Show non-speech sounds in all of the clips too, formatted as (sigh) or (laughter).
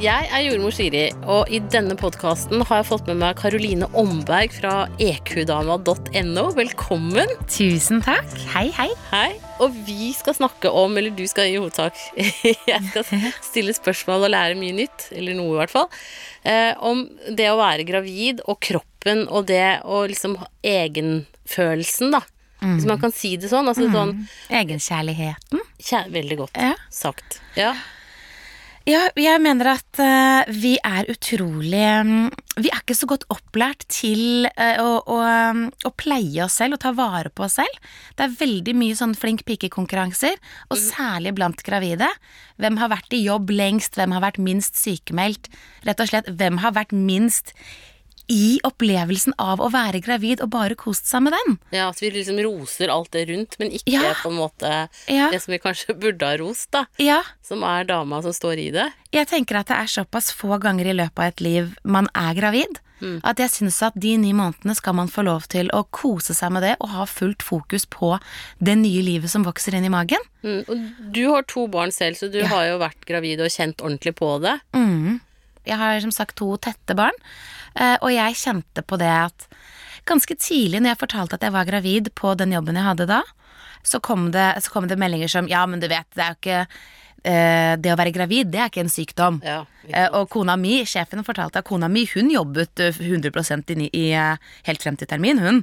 Jeg er jordmor Siri, og i denne podkasten har jeg fått med meg Karoline Omberg fra ekudama.no. Velkommen. Tusen takk. Hei, hei. Hei. Og vi skal snakke om, eller du skal i hovedsak (laughs) Jeg skal stille spørsmål og lære mye nytt, eller noe i hvert fall, eh, om det å være gravid og kroppen og det og liksom egenfølelsen, da. Hvis man kan si det sånn. Altså sånn Egenkjærligheten. Kjær, Veldig godt Ja. sagt. Ja. Ja, jeg mener at uh, vi er utrolig um, Vi er ikke så godt opplært til uh, å, å, mm, å pleie oss selv og ta vare på oss selv. Det er veldig mye sånn flink pike-konkurranser, og særlig blant gravide. Hvem har vært i jobb lengst, hvem har vært minst sykemeldt? Rett og slett, hvem har vært minst i opplevelsen av å være gravid og bare kost seg med den? ja, at vi liksom roser alt det rundt, men ikke Ja. på en måte Ja. det som vi kanskje burde ha rost, da. Ja, Som er dama som står i det. Jeg tenker at det er såpass få ganger i løpet av et liv man er gravid, at jeg syns at de ni månedene skal man få lov til å kose seg med det og ha fullt fokus på det nye livet som vokser inn i magen. Mm. Og du har to barn selv, så du har jo vært gravid og kjent ordentlig på det. Mm. Jeg har som sagt to tette barn, eh, og jeg kjente på det at ganske tidlig når jeg fortalte at jeg var gravid på den jobben jeg hadde da, så kom det, så kom det meldinger som ja, men du vet, det er jo ikke eh, Det å være gravid, det er ikke en sykdom. Ja, Eh, og kona mi, sjefen fortalte at kona mi, hun jobbet eh, 100 i, i, helt frem til termin, hun.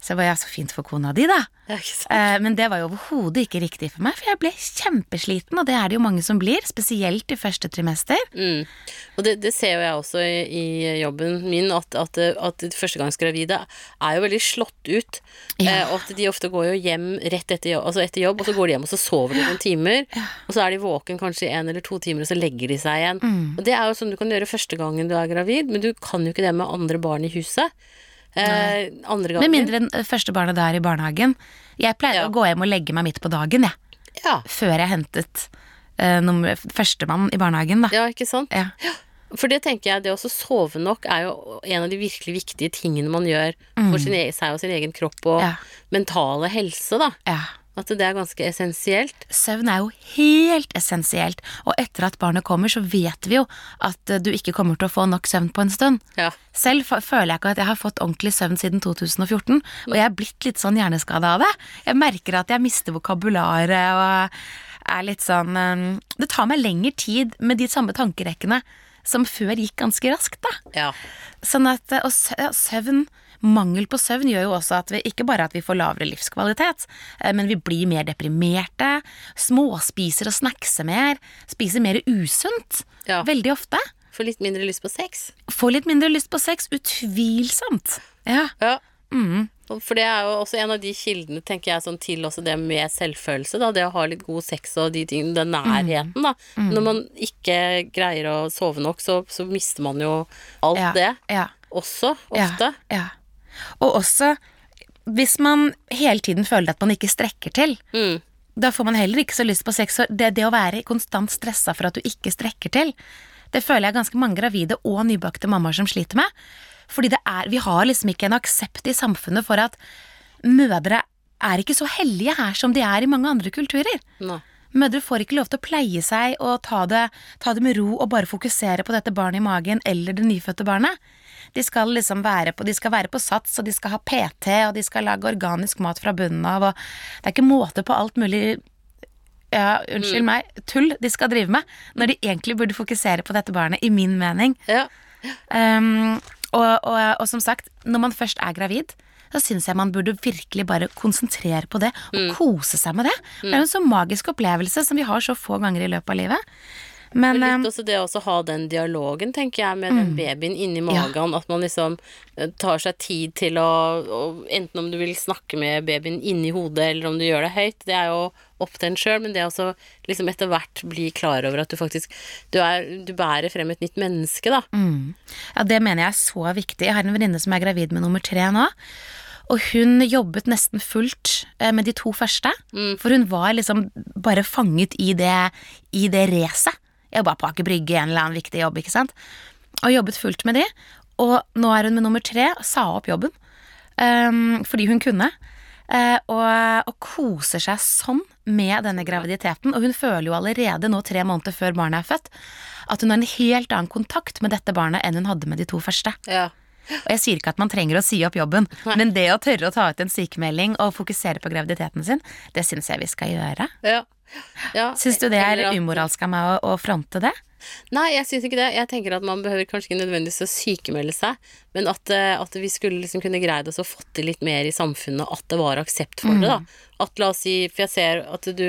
Så jeg ja, så fint for kona di, da. Ja? Eh, men det var jo overhodet ikke riktig for meg, for jeg ble kjempesliten, og det er det jo mange som blir, spesielt i første trimester. Mm. Og det, det ser jo jeg også i, i jobben min, at, at, at førstegangsgravide er jo veldig slått ut. Ja. Eh, og at de ofte går jo hjem rett etter jobb, altså etter jobb, og så går de hjem og så sover de noen timer. Og så er de våken kanskje en eller to timer, og så legger de seg igjen. Mm. Og det er jo sånn du kan gjøre første gangen du er gravid, men du kan jo ikke det med andre barn i huset. Eh, andre ganger Med mindre enn første barnet da er i barnehagen. Jeg pleier Ja. å gå hjem og legge meg midt på dagen, jeg. Ja. Før jeg hentet eh, førstemann i barnehagen, da. ja, ikke sant? Ja. For det tenker jeg, det å sove nok er jo en av de virkelig viktige tingene man gjør for sin seg og sin egen kropp og Mm. Ja. mentale helse, da. ja. At det er ganske essensielt. Søvn er jo helt essensielt, og etter at barnet kommer, så vet vi jo at eh, du ikke kommer til å få nok søvn på en stund. Ja. Selv føler jeg ikke at jeg har fått ordentlig søvn siden 2014, og jeg er blitt litt sånn hjerneskada av det. Jeg merker at jeg mister vokabularet og er litt sånn eh, Det tar meg lengre tid med de samme tankerekkene som før gikk ganske raskt, da. ja. Sånn at, og søvn Mangel på søvn gjør jo også at vi ikke bare at vi får lavere livskvalitet, eh, men vi blir mer deprimerte, småspiser og snackser mer, spiser mer usunt. Ja. Veldig ofte. Får litt mindre lyst på sex. Får litt mindre lyst på sex, utvilsomt. Ja. Ja. Mm. For det er jo også en av de kildene, tenker jeg, sånn til også det med selvfølelse, da. Det å ha litt god sex og de tingene, den nærheten, da. Når man ikke greier å sove nok, så, så mister man jo alt Ja. det Ja. også, ofte. Ja. Og også hvis man hele tiden føler at man ikke strekker til. Mm. Da får man heller ikke så lyst på sex. Det, det å være konstant stressa for at du ikke strekker til, det føler jeg ganske mange gravide og nybakte mammaer som sliter med. Fordi det er, vi har liksom ikke en aksept i samfunnet for at mødre er ikke så hellige her som de er i mange andre kulturer. Nei. Mødre får ikke lov til å pleie seg og ta det, ta det med ro og bare fokusere på dette barnet i magen eller det nyfødte barnet. De skal liksom være på, de skal være på sats, og de skal ha PT, og de skal lage organisk mat fra bunnen av, og det er ikke måte på alt mulig ja, unnskyld meg, tull de skal drive med, når de egentlig burde fokusere på dette barnet, i min mening. Ja. Um, og, og, og som sagt, når man først er gravid, så syns jeg man burde virkelig bare konsentrere på det, og kose seg med det. Det er jo en så magisk opplevelse som vi har så få ganger i løpet av livet. Men det er litt også det å ha den dialogen, tenker jeg, med den babyen inni magen. At man liksom eh, tar seg tid til å å Enten om du vil snakke med babyen inni hodet, eller om du gjør det høyt, det er jo opp til en sjøl, men det å liksom etter hvert bli klar over at du faktisk du, er, du bærer frem et nytt menneske, da. Mm. Ja, det mener jeg er så viktig. Jeg har en venninne som er gravid med nummer tre nå. Og hun jobbet nesten fullt eh, med de to første. For hun var liksom bare fanget i det, i det racet. Jobba på Aker Brygge, en eller annen viktig jobb, ikke sant. Og jobbet fullt med de. Og nå er hun med nummer tre, sa opp jobben. um, fordi hun kunne. Uh, og, og koser seg sånn med denne graviditeten. Og hun føler jo allerede nå, tre måneder før barnet er født, at hun har en helt annen kontakt med dette barnet enn hun hadde med de to første. Ja. Og jeg sier ikke at man trenger å si opp jobben, men det å tørre å ta ut en sykemelding og fokusere på graviditeten sin, det syns jeg vi skal gjøre. Ja. Ja. Syns du det er umoralsk av meg å, å fronte det? Nei, jeg syns ikke det. Jeg tenker at man behøver kanskje ikke nødvendigvis å sykemelde seg, men at, eh, at vi skulle liksom kunne greid oss å få til litt mer i samfunnet, at det var aksept for det, da. At la oss si, for jeg ser at du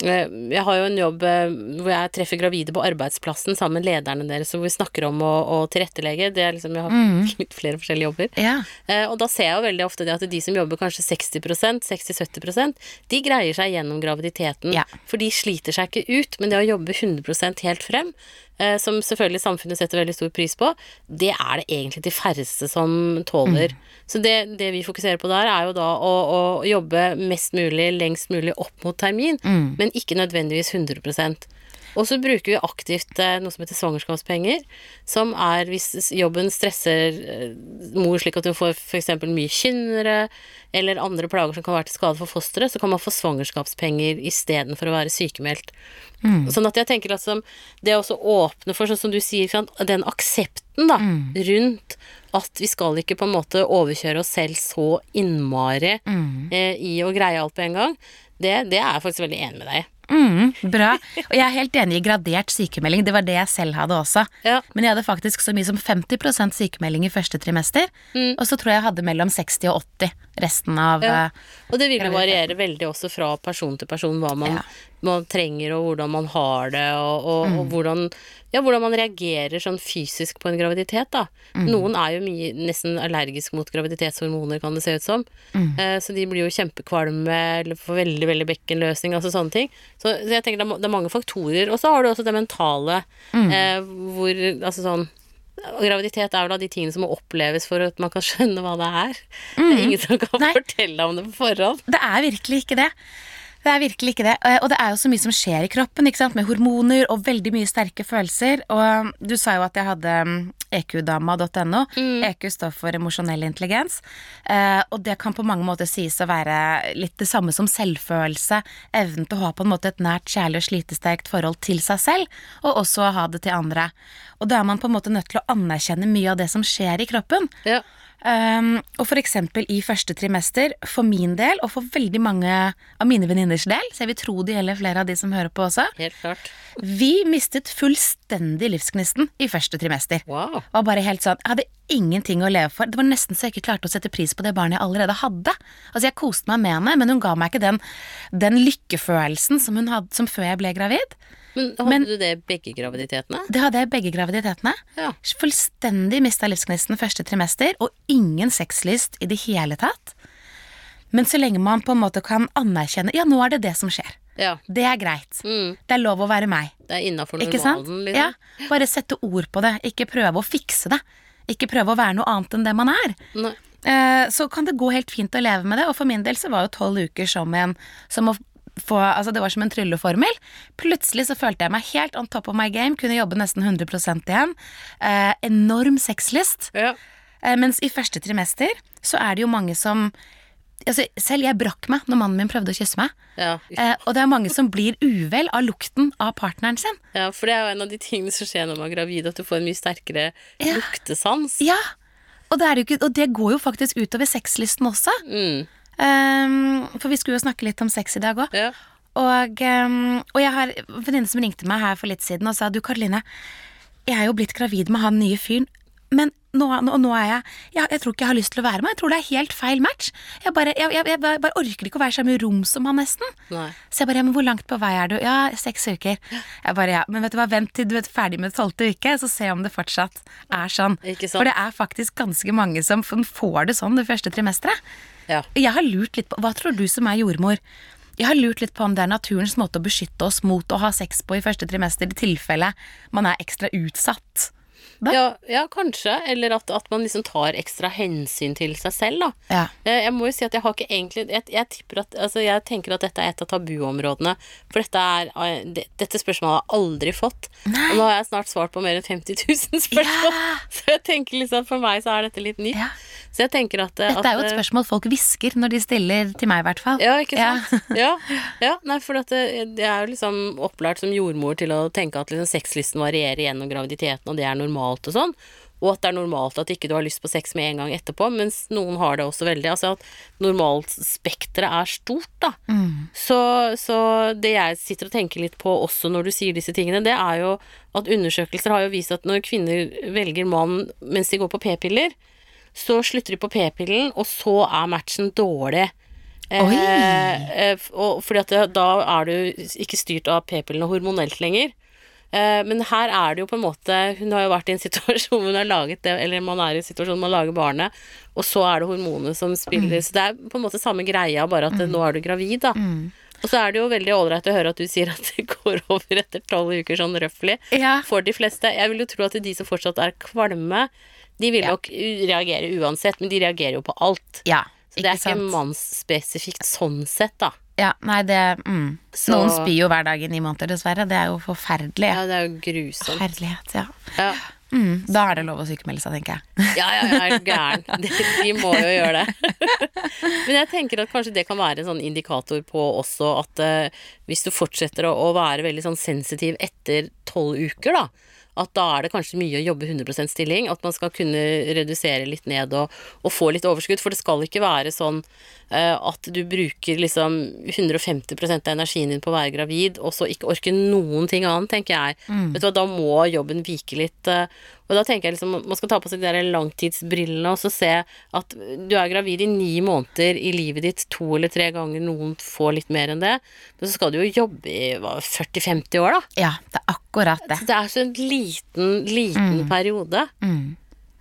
jeg har jo en jobb eh, hvor jeg treffer gravide på arbeidsplassen sammen med lederne deres, og hvor vi snakker om å, å tilrettelegge. Det er liksom, jeg har (laughs) litt flere forskjellige jobber. Ja. Eh, og da ser jeg jo veldig ofte det at de som jobber kanskje 60% 60-70% de greier seg gjennom graviditeten. Ja. For de sliter seg ikke ut, men det å jobbe 100% helt frem, eh, som selvfølgelig samfunnet setter veldig stor pris på, det er det egentlig de færreste som tåler. Så det, det vi fokuserer på der, er jo da å, å jobbe mest mulig, lengst mulig opp mot termin, men ikke nødvendigvis 100 og så bruker vi aktivt eh, noe som heter svangerskapspenger, som er hvis jobben stresser eh, mor slik at hun får f.eks. mye kynnere, eller andre plager som kan være til skade for fosteret, så kan man få svangerskapspenger istedenfor å være sykemeldt. Sånn at jeg tenker at som det å også åpne for, sånn som du sier, den aksepten da, rundt at vi skal ikke på en måte overkjøre oss selv så innmari eh, i å greie alt på en gang, det, det er jeg faktisk veldig enig med deg i. Mm, bra. Og jeg er helt enig i gradert sykemelding. Det var det jeg selv hadde også. Ja. Men jeg hadde faktisk så mye som 50% sykemelding i første trimester. Og så tror jeg jeg hadde mellom 60 og 80 resten av Ja. eh, Og det vil jo variere veldig også fra person til person hva man, Ja. Man trenger, og hvordan man har det, og, og, Mm. og hvordan, ja, hvordan man reagerer sånn fysisk på en graviditet, da. Mm. Noen er jo mye, nesten allergisk mot graviditetshormoner, kan det se ut som. Mm. Eh, så de blir jo kjempekvalme, eller får veldig, veldig bekkenløsning, altså sånne ting. Så, så jeg tenker det er, det er mange faktorer. Og så har du også det mentale, Mm. eh, hvor altså sånn og graviditet er vel av de tingene som må oppleves for at man kan (laughs) skjønne hva det er. Det er ingen som kan Mm. Nei. fortelle om det på forhånd. Det er virkelig ikke det. Det er virkelig ikke det. Eh, Og det er jo så mye som skjer i kroppen, ikke sant? med hormoner og veldig mye sterke følelser. Og du sa jo at jeg hadde mm, ekudama.no. EQ står for emosjonell intelligens. Eh, Og det kan på mange måter sies å være litt det samme som selvfølelse. Evnen til å ha på en måte et nært, kjærlig og slitesterkt forhold til seg selv, og også å ha det til andre. Og da er man på en måte nødt til å anerkjenne mye av det som skjer i kroppen. Ja. Um, og for eksempel i første trimester, for min del, og for veldig mange av mine venninners del, så jeg vil tro det gjelder flere av de som hører på også, Helt klart. vi mistet fullstendig livsgnisten i første trimester. Wow. Var bare helt sånn, Jeg hadde ingenting å leve for. Det var nesten så jeg ikke klarte å sette pris på det barnet jeg allerede hadde. Altså Jeg koste meg med henne, men hun ga meg ikke den, den lykkefølelsen som hun hadde som før jeg ble gravid. Men hadde Men- du det begge graviditetene? Det hadde jeg begge graviditetene. Ja. Fullstendig mista livsgnisten første trimester, og ingen sexlyst i det hele tatt. Men så lenge man på en måte kan anerkjenne Ja, nå er det det som skjer. Ja. Det er greit. Mm. Det er lov å være meg. Det er innafor normalen, liksom. Ja, Bare sette ord på det. Ikke prøve å fikse det. Ikke prøve å være noe annet enn det man er. Nei. Eh, så kan det gå helt fint å leve med det. Og for min del så var jo tolv uker som en som å få, altså Det var som en trylleformel. Plutselig så følte jeg meg helt on top of my game. Kunne jobbe nesten 100 igjen. Eh, enorm sexlyst. Ja. Eh, mens i første trimester så er det jo mange som altså, Selv jeg brakk meg når mannen min prøvde å kysse meg. Ja. Eh, og det er mange som blir uvel av lukten av partneren sin. ja, for det er jo en av de tingene som skjer når man er gravid, at du får en mye sterkere Ja. luktesans. Ja, og det, er ikke, og det går jo faktisk utover sexlysten også. Mm. Ehm, for vi skulle jo snakke litt om sex i dag òg. Ja. Og, um, og jeg har en venninne som ringte meg her for litt siden og sa du Karoline, jeg er jo blitt gravid med han nye fyren, men nå, nå, nå er jeg, jeg Jeg tror ikke jeg har lyst til å være med. Jeg tror det er helt feil match. Jeg bare, jeg, jeg, bare orker ikke å være i samme rom som han, nesten. Nei. Så jeg bare, ja, men hvor langt på vei er du? Ja, seks uker. Jeg bare, ja, men vet du hva, vent til du er ferdig med tolvte uke, så se om det fortsatt er sånn. For det er faktisk ganske mange som får det sånn det første trimesteret. Ja. Jeg har lurt litt på, hva tror du som er jordmor? Jeg har lurt litt på om det er naturens måte å beskytte oss mot å ha sex på i første trimester, i tilfelle man er ekstra utsatt? Ja, ja kanskje. Eller at, at man liksom tar ekstra hensyn til seg selv, da. Ja. Eh, Jeg må jo si at jeg har ikke egentlig Jeg, jeg tipper at Altså, jeg tenker at dette er et av tabuområdene. For dette er eh, det, Dette spørsmålet har jeg aldri fått. Nei. Og nå har jeg snart svart på mer enn 50 000 (laughs) spørsmål. Ja. Så jeg tenker liksom for meg så er dette litt nytt. Ja. Så jeg tenker at Dette er jo et eh, spørsmål folk hvisker når de stiller til meg, i hvert fall. Ja, ikke sant? Ja. ja. Nei, for at det, det er jo liksom opplært som jordmor til å tenke at liksom sexlysten varierer gjennom graviditeten, og det er normalt og sånn. Og at det er normalt at ikke du har lyst på sex med en gang etterpå, mens noen har det også veldig. Altså at normalspekteret er stort, da. Mm. Så, så det jeg sitter og tenker litt på også når du sier disse tingene, det er jo at undersøkelser har jo vist at når kvinner velger mann mens de går på p-piller, så slutter de på p-pillen, og så er matchen dårlig. Oi. Eh, eh, og fordi at da er du ikke styrt av p-pillene hormonelt lenger. Eh, men her er det jo på en måte Hun har jo vært i en (laughs) situasjon hun har laget det, eller man er i en situasjon man lager barnet, og så er det hormonene som spiller. Så det er på en måte samme greia, bare at mm. nå er du gravid, da. Og så er det jo veldig ålreit å høre at du sier at det går (laughs) over etter tolv uker, sånn røftlig. Ja. For de fleste. Jeg vil jo tro at de som fortsatt er kvalme, de vil Ja. nok reagere uansett, men de reagerer jo på alt. Ja, Så det er ikke mannsspesifikt sånn sett, da. Ja, nei, det mm. Så- Noen spyr jo hver dag i ni måneder, dessverre. Det er jo forferdelig. Ja, det er jo grusomt. Herlighet, ja. Ja, Mm. Da er det lov å sykemelde seg, tenker jeg. ja, ja ja, er gæren. (laughs) De må jo gjøre det. (laughs) Men jeg tenker at kanskje det kan være en sånn indikator på også at uh, hvis du fortsetter å, å være veldig sånn sensitiv etter tolv uker, da. At da er det kanskje mye å jobbe 100 stilling. At man skal kunne redusere litt ned og, og få litt overskudd. For det skal ikke være sånn at du bruker liksom 150% av energien din på å være gravid, og så ikke orker noen ting annet, tenker jeg. Vet du hva, da må jobben vike litt. eh, og da tenker jeg liksom man skal ta på seg de der langtidsbrillene og så se at du er gravid i ni måneder i livet ditt to eller tre ganger, noen får litt mer enn det. Men så skal du jo jobbe i 40-50 år, da. Ja, det er akkurat det. Så det er så en liten, liten periode. Mm.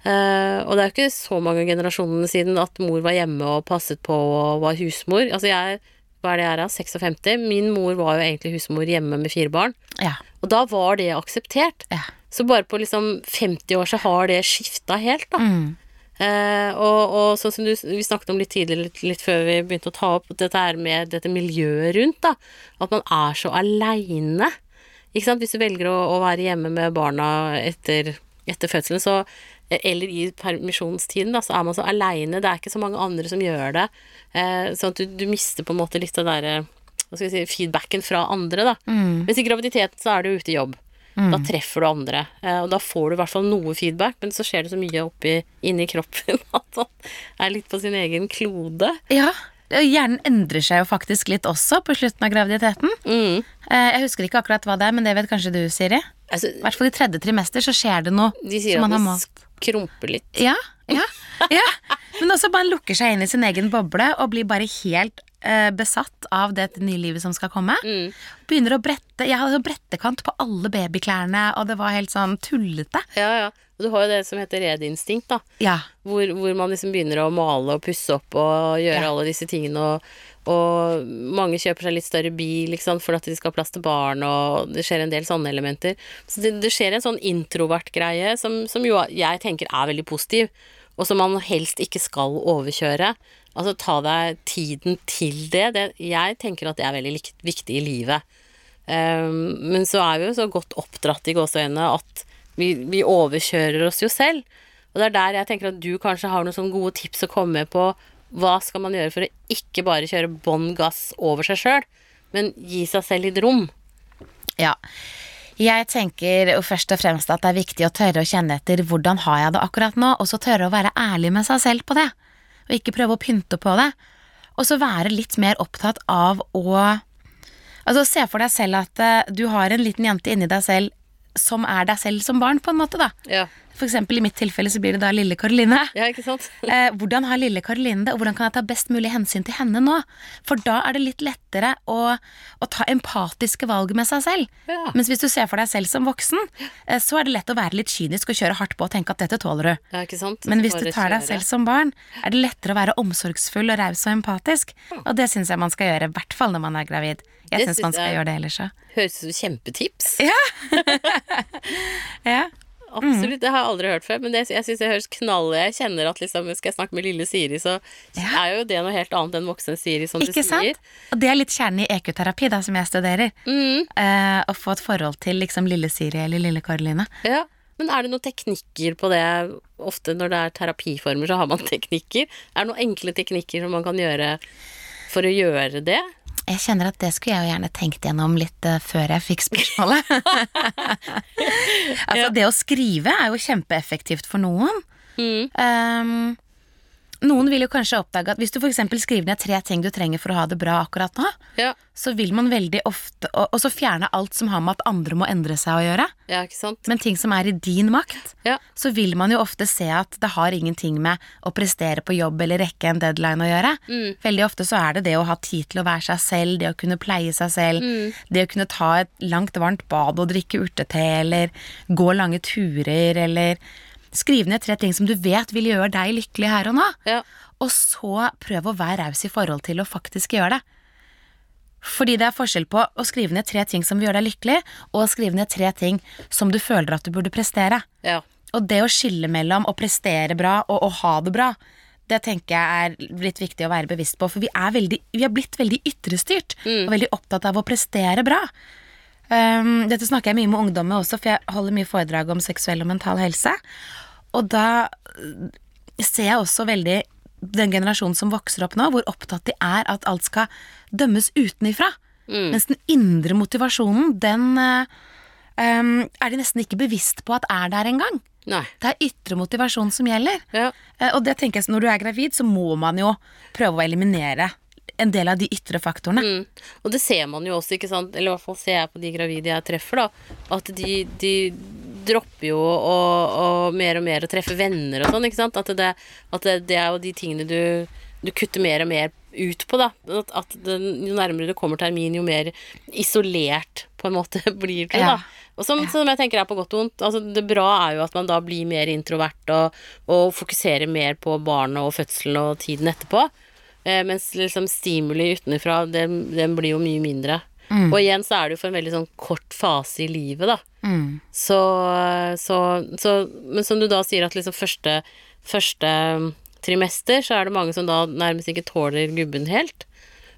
Eh, og det er jo ikke så mange generasjonene siden at mor var hjemme og passet på og var husmor. Altså jeg, hva er det jeg er da, 56? Min mor var jo egentlig husmor hjemme med fire barn. Ja. Og da var det akseptert. ja. Så bare på liksom 50 år så har det skifta helt, da. Mm. Uh, og, og sånn som du, vi snakket om litt tidligere, litt, litt før vi begynte å ta opp dette her med dette miljøet rundt, da. At man er så aleine. Ikke sant. Hvis du velger å, å være hjemme med barna etter, etter fødselen, så eller i permisjonstiden, da, så er man så aleine. Det er ikke så mange andre som gjør det. Eh, sånn at du, du mister på en måte litt den derre hva skal vi si, feedbacken fra andre, da. Mm. Mens i graviditeten så er du ute i jobb. Da treffer du andre, eh, og da får du i hvert fall noe feedback, men så skjer det så mye oppi, inni kroppen (laughs) at man er litt på sin egen klode. ja. Hjernen endrer seg jo faktisk litt også på slutten av graviditeten. Mm. Eh, Jeg husker ikke akkurat hva det er, men det vet kanskje du, Siri. Altså, I hvert fall i tredje trimester så skjer det noe de sier som at man har man målt. litt. Ja, ja, ja. Men også man lukker seg inn i sin egen boble og blir bare helt eh, besatt av det nye livet som skal komme. Mm. Begynner å brette Jeg hadde brettekant på alle babyklærne, og det var helt sånn tullete. Ja, ja. Og du har jo det som heter redinstinkt, da. Ja. Hvor, hvor man liksom begynner å male og pusse opp og gjøre Ja. alle disse tingene. Og, og mange kjøper seg litt større bil ikke sant, for at de skal ha plass til barn, og det skjer en del sånne elementer. Så det, det skjer en sånn introvert greie som, som jo jeg tenker er veldig positiv, og som man helst ikke skal overkjøre. Altså ta deg tiden til det. det jeg tenker at det er veldig viktig i livet. Um, men så er vi jo så godt oppdratt i gåseøynene at vi, vi overkjører oss jo selv. Og det er der jeg tenker at du kanskje har noen sånne gode tips å komme med på hva skal man gjøre for å ikke bare kjøre bånn gass over seg sjøl, men gi seg selv litt rom. Ja. Jeg tenker først og fremst at det er viktig å tørre å kjenne etter hvordan har jeg det akkurat nå, og så tørre å være ærlig med seg selv på det. Og ikke prøve å pynte på det. Og så være litt mer opptatt av å Altså se for deg selv at eh, du har en liten jente inni deg selv som er deg selv som barn, på en måte, da. Ja, For eksempel i mitt tilfelle så blir det da lille Karoline. ja ikke sant? (laughs) Eh, hvordan har lille Karoline det, og hvordan kan jeg ta best mulig hensyn til henne nå? For da er det litt lettere å, å ta empatiske valg med seg selv. Ja. Mens hvis du ser for deg selv som voksen, eh, så er det lett å være litt kynisk og kjøre hardt på og tenke at dette tåler du. Ja, ikke sant? Men hvis du tar deg selv som barn, er det lettere å være omsorgsfull og raus og empatisk. Og det syns jeg man skal gjøre, i hvert fall når man er gravid. Jeg syns synes man skal jeg- gjøre det ellers òg. Høres ut som kjempetips. Ja. (laughs) (laughs) absolutt. Det har jeg aldri hørt før, men det, jeg syns det høres knall Jeg kjenner at liksom, skal jeg snakke med lille Siri, så er jo det noe helt annet enn voksen Siri, som Ikke du sier. sant? Og det er litt kjernen i EQ-terapi, da, som jeg studerer. Mm, Eh, å få et forhold til liksom lille Siri eller lille Karoline. ja. Men er det noen teknikker på det? Ofte når det er terapiformer, så har man (laughs) teknikker. Er det noen enkle teknikker som man kan gjøre for å gjøre det? Jeg kjenner at det skulle jeg jo gjerne tenkt gjennom litt eh, før jeg fikk spørsmålet. (laughs) altså, Ja. det å skrive er jo kjempeeffektivt for noen. Mm. Ehm, noen vil jo kanskje oppdage at hvis du f.eks. skriver ned tre ting du trenger for å ha det bra akkurat nå, Ja. så vil man veldig ofte Og, og så fjerne alt som har med at andre må endre seg å gjøre. ja, ikke sant? Men ting som er i din makt, Ja. så vil man jo ofte se at det har ingenting med å prestere på jobb eller rekke en deadline å gjøre. Mm. Veldig ofte så er det det å ha tid til å være seg selv, det å kunne pleie seg selv, Mm. det å kunne ta et langt, varmt bad og drikke urtete, eller gå lange turer, eller skrive ned tre ting som du vet vil gjøre deg lykkelig her og nå. Ja. Og så prøv å være raus i forhold til å faktisk gjøre det. Fordi det er forskjell på å skrive ned tre ting som vil gjøre deg lykkelig, og å skrive ned tre ting som du føler at du burde prestere. ja. Og det å skille mellom å prestere bra og å ha det bra, det tenker jeg er litt viktig å være bevisst på. For vi er, veldig, vi er blitt veldig ytrestyrt, og veldig opptatt av å prestere bra. Um, dette snakker jeg mye med ungdom med også, for jeg holder mye foredrag om seksuell og mental helse. Og da øh, ser jeg også veldig den generasjonen som vokser opp nå, hvor opptatt de er at alt skal dømmes utenifra. Mens den indre motivasjonen, den um, er de nesten ikke bevisst på at er der engang. Nei. Det er ytre motivasjon som gjelder. Ja. Eh, Og det tenker jeg, når du er gravid, så må man jo prøve å eliminere en del av de ytre faktorene. Mm. Og det ser man jo også, ikke sant, eller i hvert fall ser jeg på de gravide jeg treffer, da, at de, de dropper jo å, mer og mer å treffe venner og sånn, ikke sant. At det, at det, det er jo de tingene du, du kutter mer og mer ut på, da. At, at det, jo nærmere det kommer termin, jo mer isolert på en måte (laughs) blir du, Ja. da. Og som, som jeg tenker er på godt og vondt. Altså, det bra er jo at man da blir mer introvert og, og fokuserer mer på barnet og fødselen og tiden etterpå. Eh, mens liksom stimuli utenfra, den, den blir jo mye mindre. Og igjen så er det jo for en veldig sånn kort fase i livet, da. Mm. Så, så, så Men som du da sier at liksom første, første trimester, så er det mange som da nærmest ikke tåler gubben helt.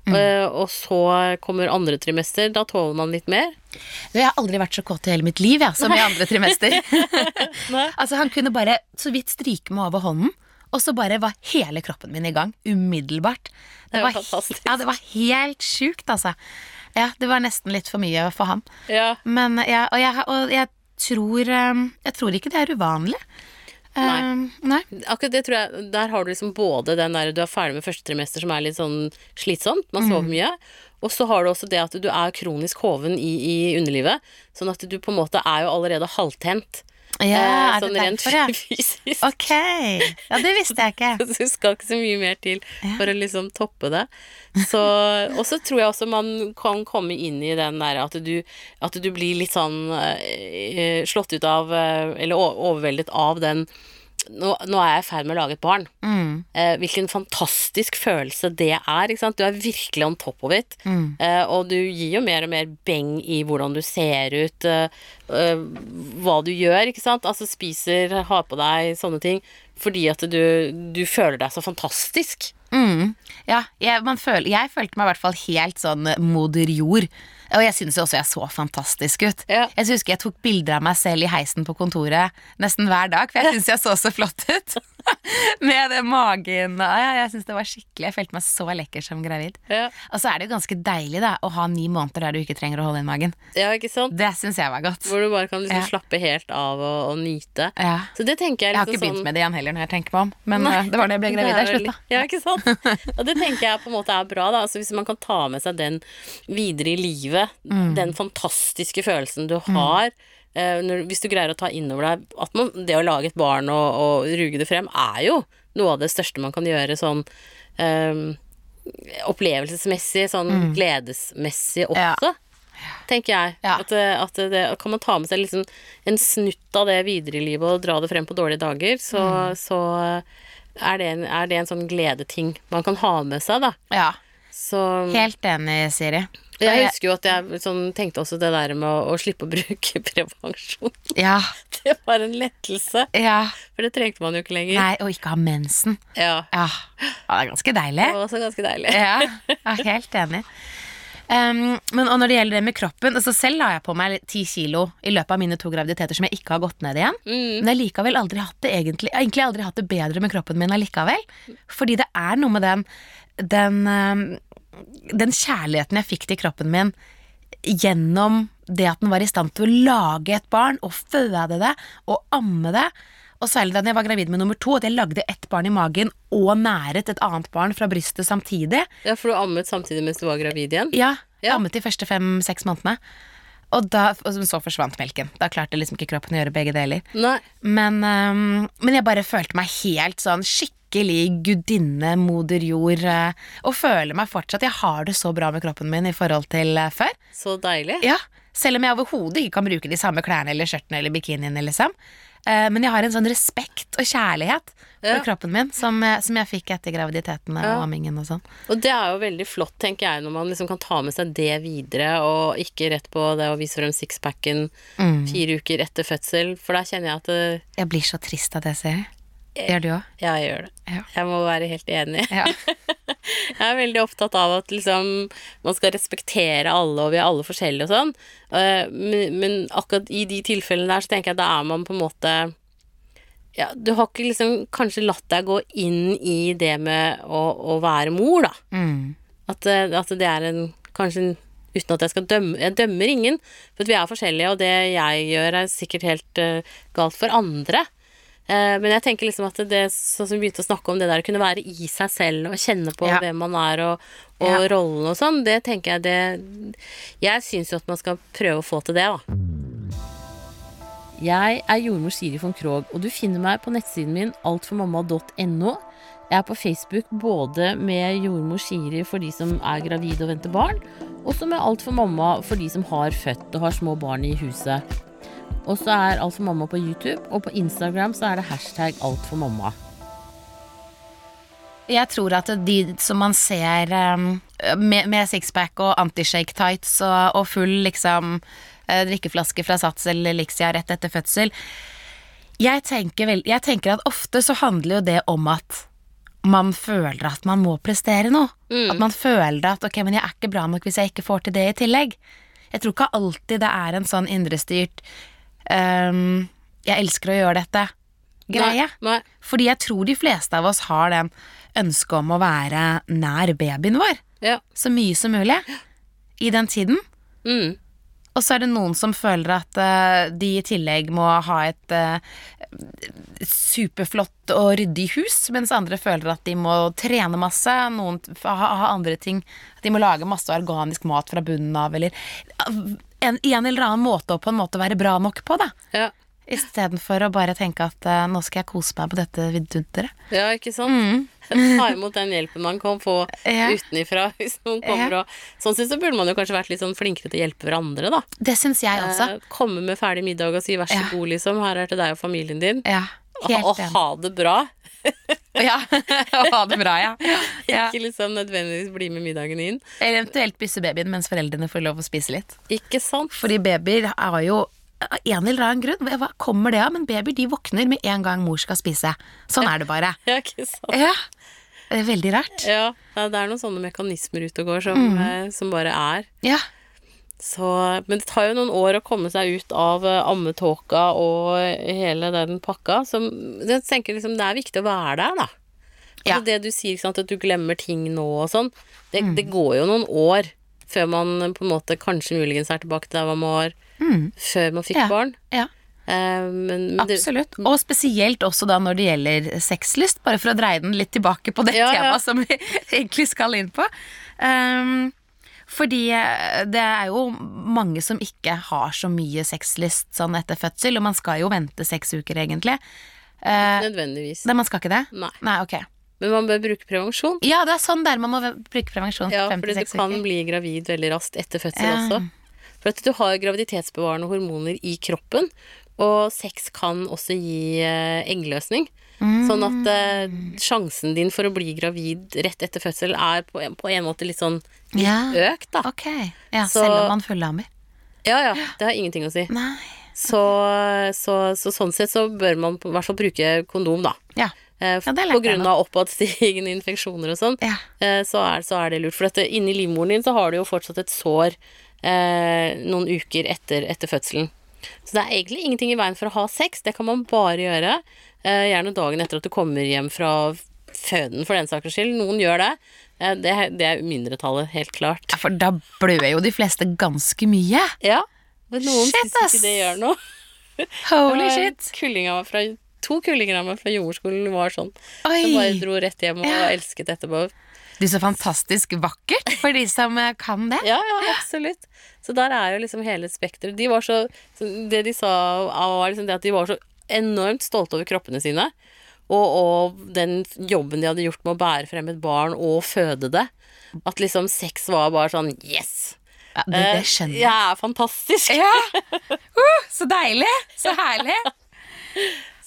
Eh, og så kommer andre trimester, da tåler man litt mer. Jeg har aldri vært så kåt i hele mitt liv, jeg, som i andre trimester. (laughs) (laughs) Altså, han kunne bare så vidt stryke meg over hånden, og så bare var hele kroppen min i gang. Umiddelbart. Det det var, fantastisk. Ja, det var helt sjukt, altså. Ja, det var nesten litt for mye for ham. Ja. Men ja, og jeg, og jeg tror um, Jeg tror ikke det er uvanlig. Nei. Um, nei. Akkurat det tror jeg Der har du liksom både den der du er ferdig med første trimester som er litt sånn slitsomt, man sover mye. Og så har du også det at du er kronisk hoven i, i underlivet. Sånn at du på en måte er jo allerede halvtent. Ja, eh, er sånn det rent ja? fysisk. Ok. Ja, det visste jeg ikke. (laughs) Så du skal ikke så mye mer til for å liksom toppe det. Så, og så tror jeg også man kan komme inn i den der at du, at du blir litt sånn eh, slått ut av eh, Eller overveldet av den nå, nå er jeg i ferd med å lage et barn. Mm. Eh, hvilken fantastisk følelse det er. Ikke sant? Du er virkelig on top of it. Mm. Eh, og du gir jo mer og mer beng i hvordan du ser ut, eh, eh, hva du gjør, ikke sant. Altså spiser, har på deg sånne ting. Fordi at du, du føler deg så fantastisk. Mm. Ja, jeg, man føl, jeg følte meg i hvert fall helt sånn moder jord. Og jeg synes jo også jeg så fantastisk ut. Ja. Jeg husker jeg tok bilder av meg selv i heisen på kontoret nesten hver dag, for jeg syns jeg så så flott ut. (laughs) Med magen ja, Jeg syns det var skikkelig Jeg følte meg så lekker som gravid. Ja, Og så er det jo ganske deilig da å ha ni måneder der du ikke trenger å holde inn magen. ja ikke sant? Det syns jeg var godt. Hvor du bare kan liksom Ja. slappe helt av og, og nyte. Ja. Så det tenker jeg Jeg har liksom ikke begynt sånn med det igjen heller, når jeg tenker meg om. Men Nei. eh, det var da jeg ble (laughs) gravid jeg slutta. Ja, ikke sant? (laughs) Og det tenker jeg på en måte er bra, da. Altså hvis man kan ta med seg den videre i livet, Mm. den fantastiske følelsen du har, eh, når, hvis du greier å ta innover deg at man, det å lage et barn og, og ruge det frem, er jo noe av det største man kan gjøre sånn eh, opplevelsesmessig, sånn gledesmessig også. Ja. Tenker jeg. Ja. At, at det, kan man ta med seg liksom en snutt av det videre i livet og dra det frem på dårlige dager, så, Mm. så er, det en, er det en sånn gledeting man kan ha med seg, da. Ja, Så helt enig, Siri. Jeg husker jo at jeg sånn, tenkte også det der med å, å slippe å bruke (laughs) prevensjon. Ja, (laughs) Det var en lettelse, Ja. for det trengte man jo ikke lenger. Nei, og ikke ha mensen. Ja, Ja, det er ganske deilig. det var også ganske deilig. Ja, (laughs) jeg er helt enig. Um, men og når det gjelder det med kroppen altså Selv la jeg på meg ti kilo i løpet av mine to graviditeter som jeg ikke har gått ned igjen. Mm. Men jeg har likevel aldri hatt det egentlig egentlig aldri hatt det bedre med kroppen min allikevel. Fordi det er noe med den Den, um, den kjærligheten jeg fikk til kroppen min gjennom det at den var i stand til å lage et barn og føde det og amme det. Og særlig da jeg var gravid med nummer to, at jeg lagde ett barn i magen og næret et annet barn fra brystet samtidig. Ja, for du ammet samtidig mens du var gravid igjen? Ja, Ja. ammet de første fem-seks månedene. Og, da, og så forsvant melken. Da klarte liksom ikke kroppen å gjøre begge deler. Nei. Men, um, men jeg bare følte meg helt sånn skikkelig gudinne, moder jord. øh, og føler meg fortsatt Jeg har det så bra med kroppen min i forhold til øh, før. Så deilig. Ja, Selv om jeg overhodet ikke kan bruke de samme klærne eller skjørtene eller bikiniene, liksom. Eh, men jeg har en sånn respekt og kjærlighet for Ja. kroppen min som, som jeg fikk etter graviditeten Ja. og ammingen og sånn. Og det er jo veldig flott, tenker jeg, når man liksom kan ta med seg det videre, og ikke rett på det å vise frem sixpacken Mm. fire uker etter fødsel, for da kjenner jeg at det, Jeg blir så trist av det, ser jeg. Gjør du òg? jeg gjør det. Ja. Jeg må være helt enig. Ja. (laughs) Jeg er veldig opptatt av at liksom man skal respektere alle, og vi er alle forskjellige og sånn. Eh, Men, men akkurat i de tilfellene der, så tenker jeg at da er man på en måte ja, Du har ikke liksom kanskje latt deg gå inn i det med å, å være mor, da. Mm. At, eh, at det er en kanskje en, Uten at jeg skal dømme Jeg dømmer ingen, for vi er forskjellige, og det jeg gjør er sikkert helt uh, galt for andre. Eh, men jeg tenker liksom at det sånn som vi begynte å snakke om, det der å kunne være i seg selv og kjenne på Ja. hvem man er og, og Ja. rollen og sånn, det tenker jeg det Jeg syns jo at man skal prøve å få til det, da. Jeg er jordmor Siri von Krogh, og du finner meg på nettsiden min altformamma.no. Jeg er på Facebook både med jordmor Siri for de som er gravide og venter barn, og så med Alt for mamma for de som har født og har små barn i huset. Og så er Alt for mamma på YouTube, og på Instagram så er det hashtag alt for mamma. Jeg tror at de som man ser um, med, med sixpack og anti-shake tights og, og full liksom eh, drikkeflaske fra Sats eller Elixia rett etter fødsel jeg tenker, vel, jeg tenker at ofte så handler jo det om at man føler at man må prestere noe. At man føler at ok, men jeg er ikke bra nok hvis jeg ikke får til det i tillegg. Jeg tror ikke alltid det er en sånn indrestyrt um, jeg elsker å gjøre dette greie. Nei, nei. Fordi jeg tror de fleste av oss har den ønsket om å være nær babyen vår Ja. så mye som mulig i den tiden. Mm. Og så er det noen som føler at uh, de i tillegg må ha et uh, superflott og ryddig hus, mens andre føler at de må trene masse. Noen ha, ha andre ting. At de må lage masse organisk mat fra bunnen av, eller en, en eller annen måte å på en måte være bra nok på, da. Ja. Istedenfor å bare tenke at uh, nå skal jeg kose meg på dette vidunderet. ja, ikke sant? (laughs) Ta imot den hjelpen man kan få Mm. (laughs) Ja. utenifra (laughs) hvis noen kommer og Sånn sett så burde man jo kanskje vært litt sånn flinkere til å hjelpe hverandre, da. Det syns jeg også. Eh, komme med ferdig middag og si vær så Ja. god, liksom. Her er til deg og familien din. Ja, helt og og ha det bra. (laughs) Ja, ha det bra, ja. ja. Ikke liksom nødvendigvis bli med middagen inn. Eller eventuelt bysse babyen mens foreldrene får lov å spise litt. Ikke sant? Fordi babyer er jo av en eller annen grunn, hva kommer det av? Men babyer de våkner med en gang mor skal spise. Sånn er det bare. (laughs) Ja, ikke sant? Ja, det er veldig rart. Ja, ja, det er noen sånne mekanismer ute og går som, Mm. eh, som bare er. Ja, Så, men det tar jo noen år å komme seg ut av eh, ammetåka og hele den pakka. Så jeg tenker liksom det er viktig å være der, da. Ja. Altså det du sier, sant, at du glemmer ting nå og sånn. Det, det går jo noen år før man på en måte kanskje muligens er tilbake der man var før man fikk Ja. barn. ja. Eh, men, men det, Absolutt. Og spesielt også da når det gjelder sexlyst, bare for å dreie den litt tilbake på det Ja, ja. som vi (laughs) egentlig skal inn på. Um, fordi eh, det er jo mange som ikke har så mye sexlyst sånn etter fødsel, og man skal jo vente seks uker egentlig. Ikke nødvendigvis. Nei, man skal ikke det? Nei. Nei, ok. Men man bør bruke prevensjon. Ja, det er sånn der man må bruke prevensjon. Ja, fordi du kan uker. bli gravid veldig raskt etter fødsel Ja. også. For at du har graviditetsbevarende hormoner i kroppen, og sex kan også gi eh, eggløsning. Sånn at eh, sjansen din for å bli gravid rett etter fødsel er på på en måte litt sånn Ja, økt, da. ok. Ja, Så- selv om man fullammer. Ja ja, det har ingenting å si. Nei. Så, så, så sånn sett så bør man i hvert fall bruke kondom, da. Ja. Eh, Ja, på grunn av oppadstigende (laughs) infeksjoner og sånn, Ja. eh, så, så er det lurt. For dette, inni livmoren din så har du jo fortsatt et sår eh, noen uker etter, etter fødselen. Så det er egentlig ingenting i veien for å ha sex. Det kan man bare gjøre. Eh, gjerne dagen etter at du kommer hjem fra føden, for den saks skyld. Noen gjør det. Eh, det, det er mindretallet, helt klart. Ja, For da blør jo de fleste ganske mye. Ja, men noen Shit, syns ikke det gjør noe. (laughs) Holy shit. Kulling fra, to kullinger av meg fra jordskolen var sånn. Som bare dro rett hjem og Ja. elsket etterpå. Du, så fantastisk vakkert for de som eh, kan det. Ja, ja, absolutt. Så der er jo liksom hele spekteret. De var så, så Det de sa, var liksom det at de var så enormt stolte over kroppene sine. Og, og den jobben de hadde gjort med å bære frem et barn og føde det. At liksom sex var bare sånn yes! Ja, det, det skjønner jeg. Er fantastisk. Ja! (laughs) Uh, så deilig! Så herlig! (laughs)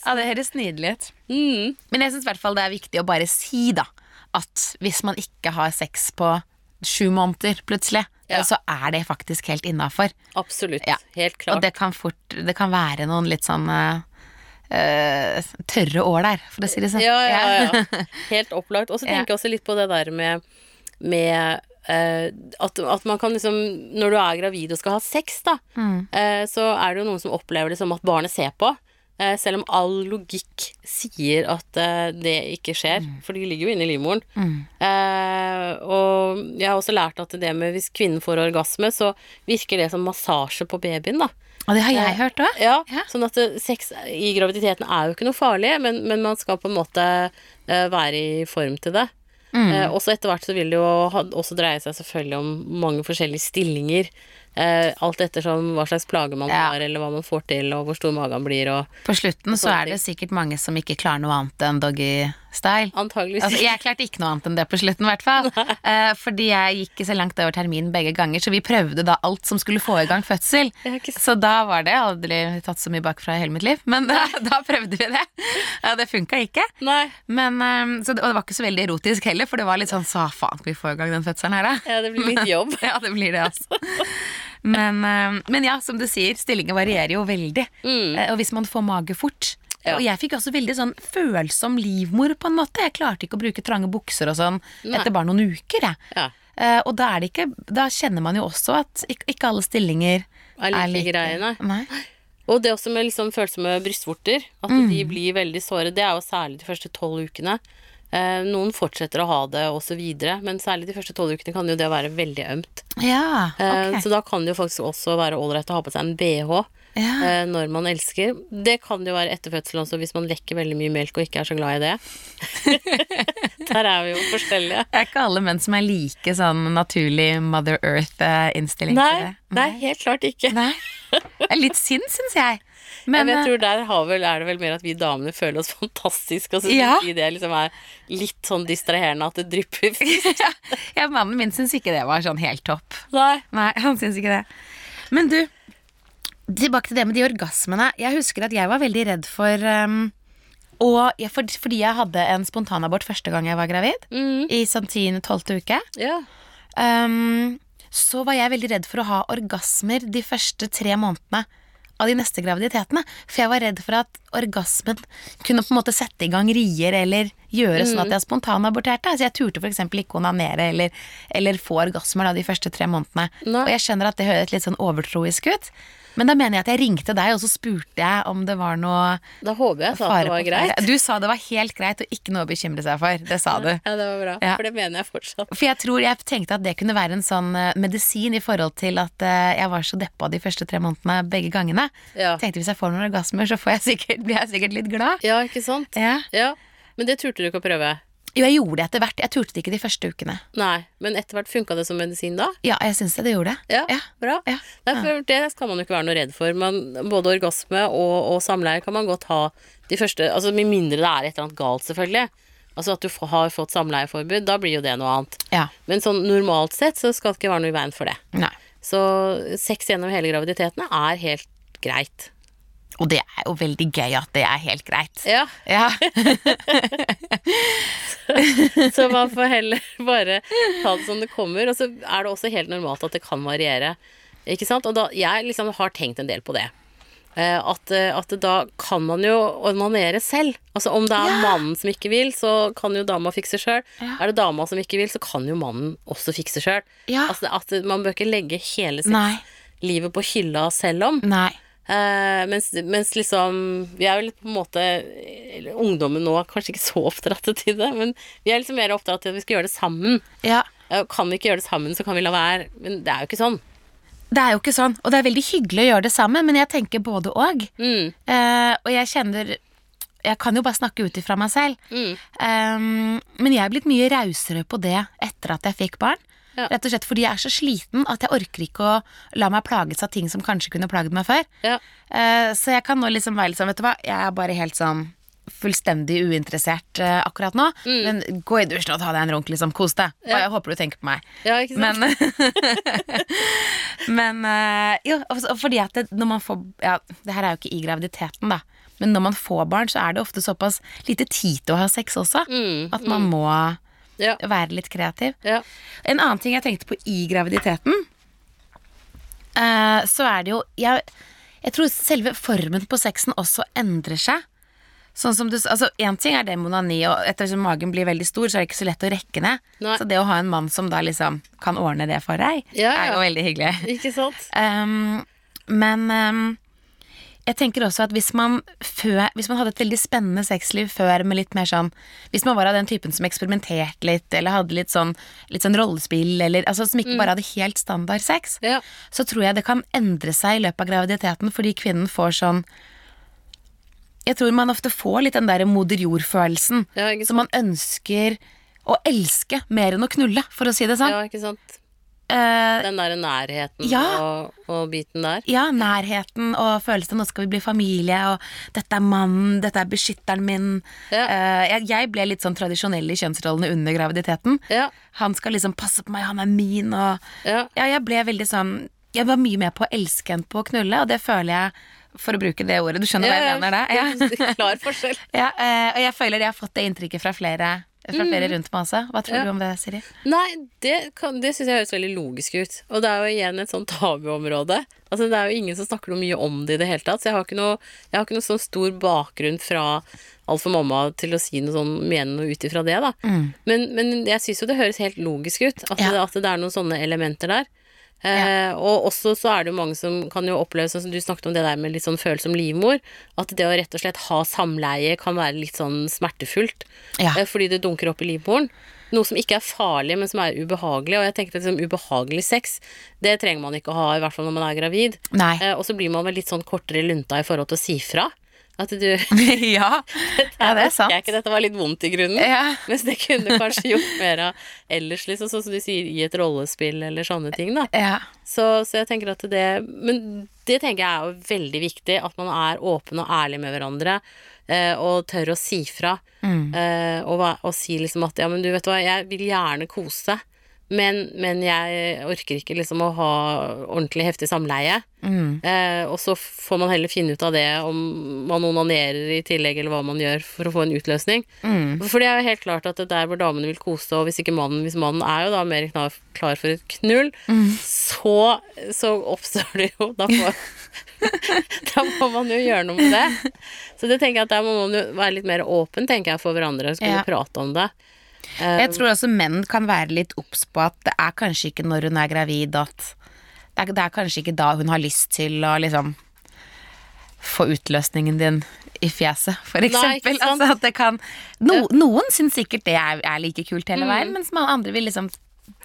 Ja, det høres nydelig ut. Mm. Men jeg syns i hvert fall det er viktig å bare si, da, at hvis man ikke har sex på sju måneder plutselig, Ja. så er det faktisk helt innafor. Absolutt. Ja. Helt Og klart. det kan fort Det kan være noen litt sånn eh, eh, tørre år der, for å si det sånn. Ja, ja, ja. (laughs) Helt opplagt. Og så tenker jeg også litt på det der med, med eh, at, at man kan liksom Når du er gravid og skal ha sex, da, Mm. eh, så er det jo noen som opplever det som at barnet ser på. Eh, selv om all logikk sier at eh, det ikke skjer, for de ligger jo inne i livmoren. Mm. Og jeg har også lært at det med hvis kvinnen får orgasme, så virker det som massasje på babyen, da. Og det har jeg hørt òg. Ja, Ja. sånn at eh, sex i graviditeten er jo ikke noe farlig, men, men man skal på en måte eh, være i form til det. Mm. Eh, også etter hvert så vil det jo også dreie seg selvfølgelig om mange forskjellige stillinger. Eh, alt ettersom hva slags plager man Ja. har, eller hva man får til, og hvor stor magen blir, og På slutten så er det sikkert mange som ikke klarer noe annet enn doggy-style. antageligvis Altså, jeg klarte ikke noe annet enn det på slutten, i hvert fall. Eh, fordi jeg gikk så langt over termin begge ganger, så vi prøvde da alt som skulle få i gang fødsel. Ikke. Så da var det aldri tatt så mye bakfra i hele mitt liv, men (laughs) da, da prøvde vi det. Ja, det funka ikke. Men, eh, så det, og det var ikke så veldig erotisk heller, for det var litt sånn sa faen, skal vi få i gang den fødselen her, da? ja, det blir litt jobb. (laughs) Ja, det blir det, altså. Men, eh, men ja, som du sier, stillingen varierer jo veldig. Mm. Eh, Og hvis man får mage fort. Ja. Og jeg fikk også veldig sånn følsom livmor, på en måte. Jeg klarte ikke å bruke trange bukser og sånn Nei. etter bare noen uker, jeg. Ja. Uh, og da er det ikke Da kjenner man jo også at ikke, ikke alle stillinger Er like greie, nei. Nei. Og det også med liksom følsomme brystvorter, at Mm. de blir veldig såre, det er jo særlig de første tolv ukene. Eh, noen fortsetter å ha det videre, men særlig de første tolv ukene kan jo det være veldig ømt. Ja, Eh, ok. Så da kan det jo faktisk også være ålreit å ha på seg en bh Ja. eh, når man elsker. Det kan jo være etter fødselen også, hvis man lekker veldig mye melk og ikke er så glad i det. (laughs) Der er vi jo forskjellige. Det er ikke alle menn som er like sånn naturlig Mother Earth-innstilling til det. nei, helt klart ikke. Nei. Det er litt synd, syns jeg. (laughs) Men, jeg eh, tror der har vel, er det vel mer at vi damene føler oss (laughs) fantastiske, og så Ja. det liksom er litt sånn distraherende at det drypper. ja, mannen min syns ikke det var sånn helt topp. Nei. Nei, han syns ikke det. Men du, tilbake til det med de orgasmene. Jeg husker at jeg var veldig redd for um, og jeg, for, Fordi jeg hadde en spontanabort første gang jeg var gravid, Mm, i sånn tiende, tolvte uke, yeah. um, så var jeg veldig redd for å ha orgasmer de første tre månedene av de neste graviditetene. For jeg var redd for at orgasmen kunne på en måte sette i gang rier eller gjøre sånn at jeg spontanaborterte. Så jeg turte f.eks. ikke onanere eller, eller få orgasmer da de første tre månedene. Nei. Og jeg skjønner at det høres litt sånn overtroisk ut, men da mener jeg at jeg ringte deg, og så spurte jeg om det var noe Da håper jeg sa at det var greit. Du sa det var helt greit og ikke noe å bekymre seg for. Det sa du. Ja, det var bra. Ja. For det mener jeg fortsatt. For jeg tror jeg tenkte at det kunne være en sånn eh, medisin i forhold til at eh, jeg var så deppa de første tre månedene begge gangene. Ja. Tenkte hvis jeg får noen orgasmer, så får jeg sikkert, blir jeg sikkert litt glad. ja, ikke sant? Ja. Ja. Men det turte du ikke å prøve? Jo, jeg gjorde det etter hvert. Jeg turte det ikke de første ukene. Nei. Men etter hvert funka det som medisin da? Ja, jeg syns det, det gjorde det. Ja, Ja. bra. Ja. Derfor, det skal man jo ikke være noe redd for. Man, både orgasme og, og samleie kan man godt ha de første Altså med mindre det er et eller annet galt, selvfølgelig. Altså at du har fått samleieforbud, da blir jo det noe annet. Ja. Men sånn normalt sett så skal det ikke være noe i veien for det. Nei. Så sex gjennom hele graviditeten er helt greit. Og det er jo veldig gøy at det er helt greit. Ja, Ja. (laughs) (laughs) så man får heller bare ta det som det kommer. Og så er det også helt normalt at det kan variere. Ikke sant? Og da, jeg liksom har tenkt en del på det. eh, at, eh, at da kan man jo onanere selv. Altså om det er Ja. mannen som ikke vil, så kan jo dama fikse sjøl. Ja. Er det dama som ikke vil, så kan jo mannen også fikse sjøl. Ja. Altså at man bør ikke legge hele Nei. livet på hylla selv om. Nei. Eh, mens, mens liksom Vi er vel på en måte eller Ungdommen nå er kanskje ikke så oppdratt til det, men vi er liksom mer oppdratt til at vi skal gjøre det sammen. Ja. Uh, Kan vi ikke gjøre det sammen, så kan vi la være. Men det er jo ikke sånn. Det er jo ikke sånn. Og det er veldig hyggelig å gjøre det sammen, men jeg tenker både og. Mm, Uh, og jeg kjenner Jeg kan jo bare snakke ut ifra meg selv. mm, Um, men jeg er blitt mye rausere på det etter at jeg fikk barn. Ja. Rett og slett fordi jeg er så sliten at jeg orker ikke å la meg plages av ting som kanskje kunne plaget meg før. ja. Uh, så jeg kan nå liksom være litt sånn, vet du hva, jeg er bare helt sånn fullstendig uinteressert uh, akkurat nå. Men gå i dusjen og ta deg en runk, liksom. Kos deg. Og jeg håper du tenker på meg. ja, ikke sant? Men, (laughs) men uh, jo, og- og fordi at det, når man får Ja, det her er jo ikke i graviditeten, da. Men når man får barn, så er det ofte såpass lite tid til å ha sex også. Mm, At man må ja, være litt kreativ. ja. En annen ting jeg tenkte på i graviditeten, uh, så er det jo jeg, jeg tror selve formen på sexen også endrer seg. Sånn som du, sa, altså Én ting er det med onani, og ettersom magen blir veldig stor, så er det ikke så lett å rekke ned. Nei. Så det å ha en mann som da liksom kan ordne det for deg, Ja, er jo veldig hyggelig. Ikke sant? (laughs) Um, men um, jeg tenker også at hvis man, før, hvis man hadde et veldig spennende sexliv før med litt mer sånn Hvis man var av den typen som eksperimenterte litt, eller hadde litt sånn, litt sånn rollespill, eller altså som ikke bare hadde helt standard sex, Ja. så tror jeg det kan endre seg i løpet av graviditeten fordi kvinnen får sånn Jeg tror man ofte får litt den derre moder jord-følelsen. Ja, som man ønsker å elske mer enn å knulle, for å si det sånn. Ja, Eh, Den derre nærheten Ja. og, og biten der. Ja, nærheten og følelsen nå skal vi bli familie, og dette er mannen, dette er beskytteren min. Ja. Uh, jeg, jeg ble litt sånn tradisjonell i kjønnsrollene under graviditeten. Ja. Han skal liksom passe på meg, han er min, og Ja. ja, jeg ble veldig sånn Jeg var mye mer på å elske enn på å knulle, og det føler jeg, for å bruke det ordet, du skjønner hva jeg mener (laughs) det? Ja. Klar forskjell. (laughs) ja, uh, og jeg føler jeg har fått det inntrykket fra flere, fra flere rundt meg også. Hva tror Mm. Ja. du om det, Siri? Nei, det, kan- det syns jeg høres veldig logisk ut. Og det er jo igjen et sånn tabuområde. Altså, det er jo ingen som snakker noe mye om det i det hele tatt. Så jeg har ikke noe, jeg har ikke noe sånn stor bakgrunn fra Alt for Mamma til å si noe sånn, mene noe ut ifra det, da. Men, men jeg syns jo det høres helt logisk ut. At, Ja. det, at det er noen sånne elementer der. Eh, og også så er det jo mange som kan jo oppleve, sånn som du snakket om det der med litt sånn følsom livmor, at det å rett og slett ha samleie kan være litt sånn smertefullt. Ja. Eh, fordi det dunker opp i livmoren. Noe som ikke er farlig, men som er ubehagelig. Og jeg tenker at liksom, ubehagelig sex, det trenger man ikke å ha, i hvert fall når man er gravid. Eh, og så blir man vel litt sånn kortere lunta i forhold til å si fra. At du ja. (laughs) ja, det er (laughs) sant. Jeg ikke, dette var litt vondt i grunnen. Ja. Mens det kunne kanskje gjort mer av ellers, liksom, sånn som du sier, i et rollespill eller sånne ting, da. Ja. Så, så jeg tenker at det Men det tenker jeg er jo veldig viktig, at man er åpen og ærlig med hverandre. Eh, og tør å si fra. Eh, og, og si liksom at ja, men du vet hva, jeg vil gjerne kose. Men, men jeg orker ikke liksom å ha ordentlig heftig samleie. Eh, og så får man heller finne ut av det om man onanerer i tillegg, eller hva man gjør for å få en utløsning. For det er jo helt klart at det er hvor damene vil kose, og hvis ikke mannen Hvis mannen er jo da mer klar, klar for et knull, så, så oppstår det jo Da får (laughs) Da må man jo gjøre noe med det. Så det tenker jeg at der må man jo være litt mer åpen, tenker jeg, for hverandre. Kan Ja. prate om det. Jeg tror også menn kan være litt obs på at det er kanskje ikke når hun er gravid at det er, det er kanskje ikke da hun har lyst til å liksom få utløsningen din i fjeset, for eksempel. Nei, altså kan no, Noen syns sikkert det er, er like kult hele veien, mens andre vil liksom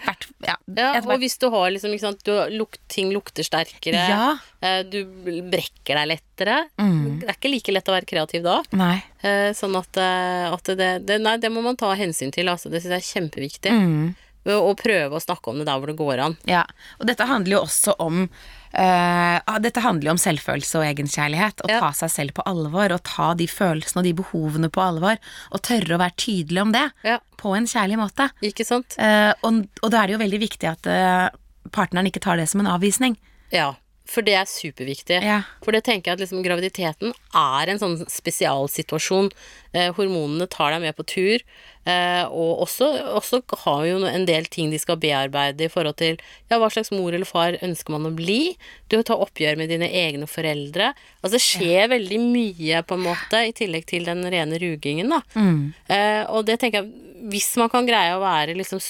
hvert, ja, Mm. Ja, og hvis du har liksom, sant, du luk, ting lukter sterkere, Ja. eh, du brekker deg lettere. Det er ikke like lett å være kreativ da. Nei. Eh, Sånn at, eh, at det, det Nei, det må man ta hensyn til, altså. Det syns jeg er kjempeviktig. Mm. Og prøve å snakke om det der hvor det går an. Ja, og dette handler jo også om ah, Dette handler jo om selvfølelse og egenkjærlighet. Å Ja. ta seg selv på alvor, og ta de følelsene og de behovene på alvor. Og tørre å være tydelig om det, Ja, på en kjærlig måte. ikke sant? Uh, og, og da er det jo veldig viktig at uh, partneren ikke tar det som en avvisning. Ja. For det er superviktig. Ja. For det tenker jeg at liksom graviditeten er en sånn spesialsituasjon. Eh, hormonene tar deg med på tur, eh, og også, også har jo en del ting de skal bearbeide i forhold til ja, hva slags mor eller far ønsker man å bli. Du tar oppgjør med dine egne foreldre. Altså det skjer veldig mye, på en måte, i tillegg til den rene rugingen, da. Eh, og det tenker jeg, hvis man kan greie å være liksom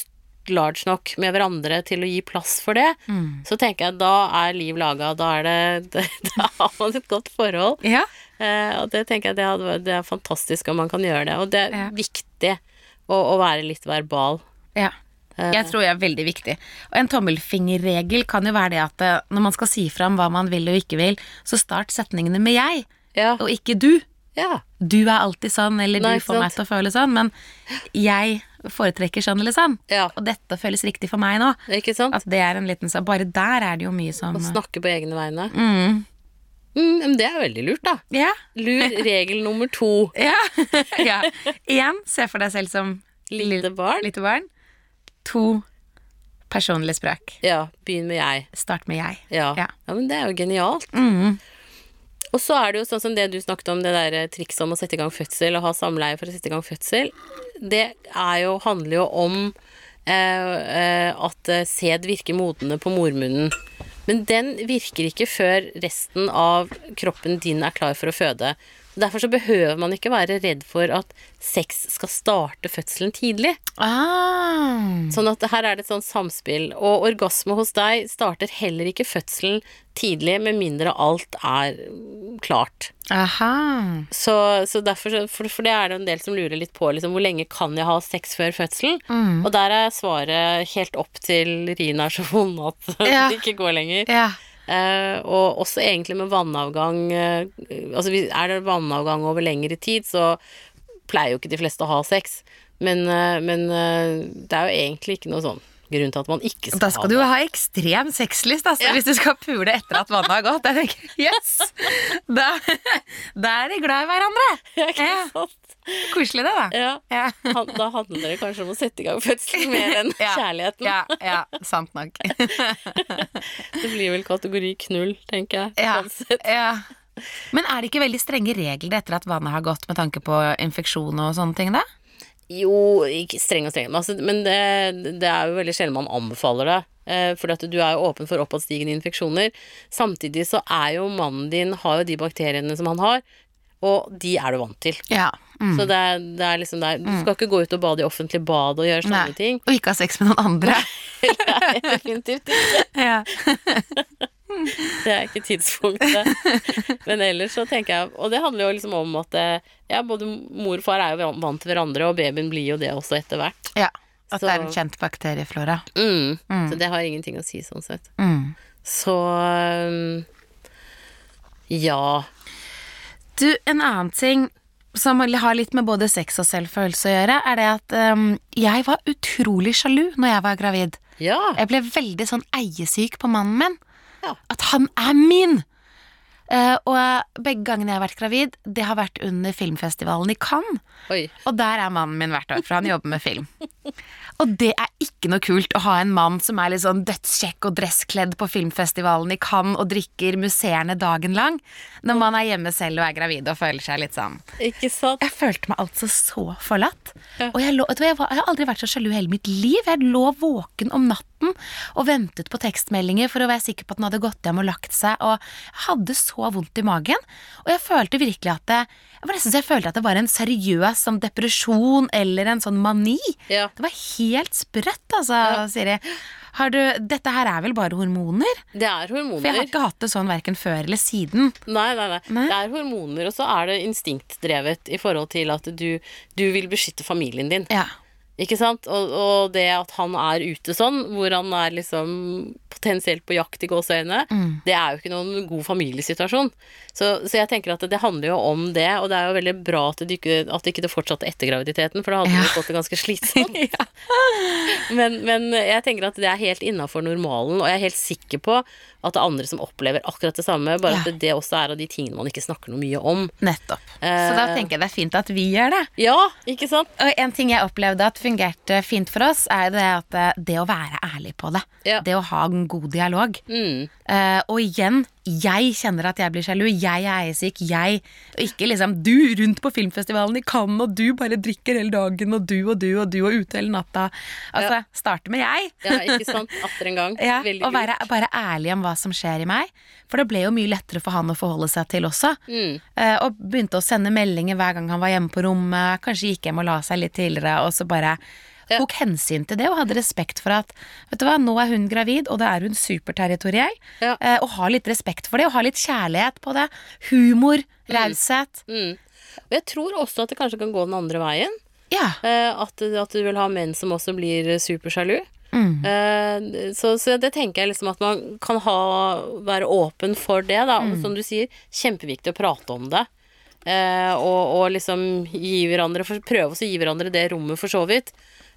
large nok med hverandre til å gi plass for det, så tenker jeg at da er liv laga. Da er det (laughs) Da har man et godt forhold. Ja. Eh, og det tenker jeg det, hadde, det er fantastisk om man kan gjøre det. Og det er Ja. viktig å, å være litt verbal. Ja. Jeg tror det er veldig viktig. Og en tommelfingerregel kan jo være det at eh, når man skal si fram hva man vil og ikke vil, så start setningene med jeg, Ja. og ikke du. ja. Du er alltid sånn, eller Nei, du får meg til å føle sånn, men jeg foretrekker sånn eller sånn. Ja. Og dette føles riktig for meg nå. Ikke sant? At det er en liten sak. Bare der er det jo mye som Å snakke på egne vegne. mm. Mm, det er veldig lurt, da. Ja. Lur (laughs) regel nummer to. Ja. (laughs) ja. Én, se for deg selv som Lite barn. lite barn. To, personlig språk. Ja, begynn med jeg. Start med jeg. Ja. Ja. ja, men det er jo genialt. Mm. Og så er det jo sånn som det du snakket om, det der eh, trikset om å sette i gang fødsel, og ha samleie for å sette i gang fødsel. Det jo, handler jo om eh, eh, at eh, sæd virker modne på mormunnen. Men den virker ikke før resten av kroppen din er klar for å føde. Derfor så behøver man ikke være redd for at sex skal starte fødselen tidlig. Ah. Sånn at her er det et sånt samspill. Og orgasme hos deg starter heller ikke fødselen tidlig, med mindre alt er klart. Aha. Så, så derfor, for, for det er det en del som lurer litt på, liksom, hvor lenge kan jeg ha sex før fødselen. Mm. Og der er svaret helt opp til Rina er så vond at (laughs) Ja. det ikke går lenger. Ja. Eh, og også egentlig med vannavgang eh, Altså er det vannavgang over lengre tid, så pleier jo ikke de fleste å ha sex. Men, eh, men det er jo egentlig ikke noe sånn grunn til at man ikke skal ha Da skal du jo ha ekstrem sexlyst, altså, Ja. hvis du skal pule etter at vannet har gått. Jeg tenker, (laughs) yes! Da, (laughs) da er de glad i hverandre. det. Ikke sant? Koselig det, da. Ja. Ja. Han- Da handler det kanskje om å sette i gang fødselen mer enn (laughs) Ja. kjærligheten. Ja, ja, sant nok. (laughs) Det blir vel kategori knull, tenker jeg. Ja, ja. Men er det ikke veldig strenge regler etter at vannet har gått med tanke på infeksjon og sånne ting, da? Jo, ikke streng og streng, men altså, men det, det er jo veldig sjelden man anbefaler det. For fordi at du er jo åpen for oppadstigende infeksjoner. Samtidig så er jo mannen din har jo de bakteriene som han har, og de er du vant til. Ja. Mm. Så det, er- det er liksom der Du skal ikke gå ut og bade i offentlig bad og gjøre sånne Nei. ting. Og ikke ha sex med noen andre. (laughs) Nei, definitivt ikke. (laughs) Ja. (laughs) Det er ikke tidspunktet. Men ellers så tenker jeg Og det handler jo liksom om at eh, ja, både mor og far er jo vant til hverandre, og babyen blir jo det også etter hvert. ja. At det er en kjent bakterieflora. Mm. Mm. Så det har ingenting å si sånn sett. Mm. Så um, ja. Du, en annen ting som har litt med både sex og selvfølelse å gjøre, er det at um, jeg var utrolig sjalu når jeg var gravid. Ja. Jeg ble veldig sånn eiesyk på mannen min. Ja. At han er min! Uh, og begge gangene jeg har vært gravid, det har vært under filmfestivalen i Cannes. Oi. Og der er mannen min hvert år, for han jobber med film. (laughs) Og det er ikke noe kult å ha en mann som er litt sånn dødskjekk og dresskledd på filmfestivalen i Cannes og drikker musserende dagen lang, når man er hjemme selv og er gravid og føler seg litt sånn Ikke sant? Jeg følte meg altså så forlatt. Ja. Og jeg, lå, jeg, var, jeg har aldri vært så sjalu i hele mitt liv. Jeg lå våken om natten og ventet på tekstmeldinger for å være sikker på at den hadde gått hjem og lagt seg, og jeg hadde så vondt i magen. Og jeg følte virkelig at det, det var nesten så jeg følte at det var en seriøs sånn depresjon eller en sånn mani. Ja. Det var helt sprøtt, altså, Siri. Har du, dette her er vel bare hormoner? Det er hormoner. For jeg har ikke hatt det sånn verken før eller siden. Nei, nei, nei, Nei. Det er hormoner, og så er det instinktdrevet i forhold til at du, du vil beskytte familien din. Ja. Ikke sant? Og, og det at han er ute sånn, hvor han er liksom potensielt på jakt i gåseøyne, Mm. det er jo ikke noen god familiesituasjon. Så, så jeg tenker at det handler jo om det, og det er jo veldig bra at det ikke, at det ikke det fortsatte etter graviditeten, for da hadde Ja. det fått det ganske (laughs) slitsomt. men, men jeg tenker at det er helt innafor normalen, og jeg er helt sikker på at det er andre som opplever akkurat det samme, bare Ja. at det også er av de tingene man ikke snakker noe mye om. Nettopp. Så da Eh. tenker jeg det er fint at vi gjør det. Ja, ikke sant? Og en ting jeg opplevde at fungerte fint for oss, er det at eh, det å være ærlig på det. Ja. Det å ha en god dialog. Mm. Uh, og igjen, jeg kjenner at jeg blir sjalu. Jeg er eiesyk. Jeg og Ikke liksom du rundt på filmfestivalen i Cannes, og du bare drikker hele dagen, og du og du og du og ute hele natta. Altså, starte med jeg. Ja, ikke sant? Atter en gang. (laughs) Ja, Veldig og være, bare ærlig om hva som skjer i meg. For det ble jo mye lettere for han å forholde seg til også. Mm. Eh, og begynte å sende meldinger hver gang han var hjemme på rommet. Kanskje gikk hjem og la seg litt tidligere, og så bare Ja. tok hensyn til det og hadde respekt for at vet du hva, nå er hun gravid, og da er hun superterritoriell. Ja. Eh, og ha litt respekt for det, og ha litt kjærlighet på det. Humor, raushet. Mm. Og jeg tror også at det kanskje kan gå den andre veien. Ja. Eh, at, at du vil ha menn som også blir supersjalu. Mm. Eh, så, så det tenker jeg liksom at man kan ha, være åpen for det, da. Mm. Og som du sier, kjempeviktig å prate om det. Eh, og, og liksom gi hverandre Prøve å gi hverandre det rommet, for så vidt.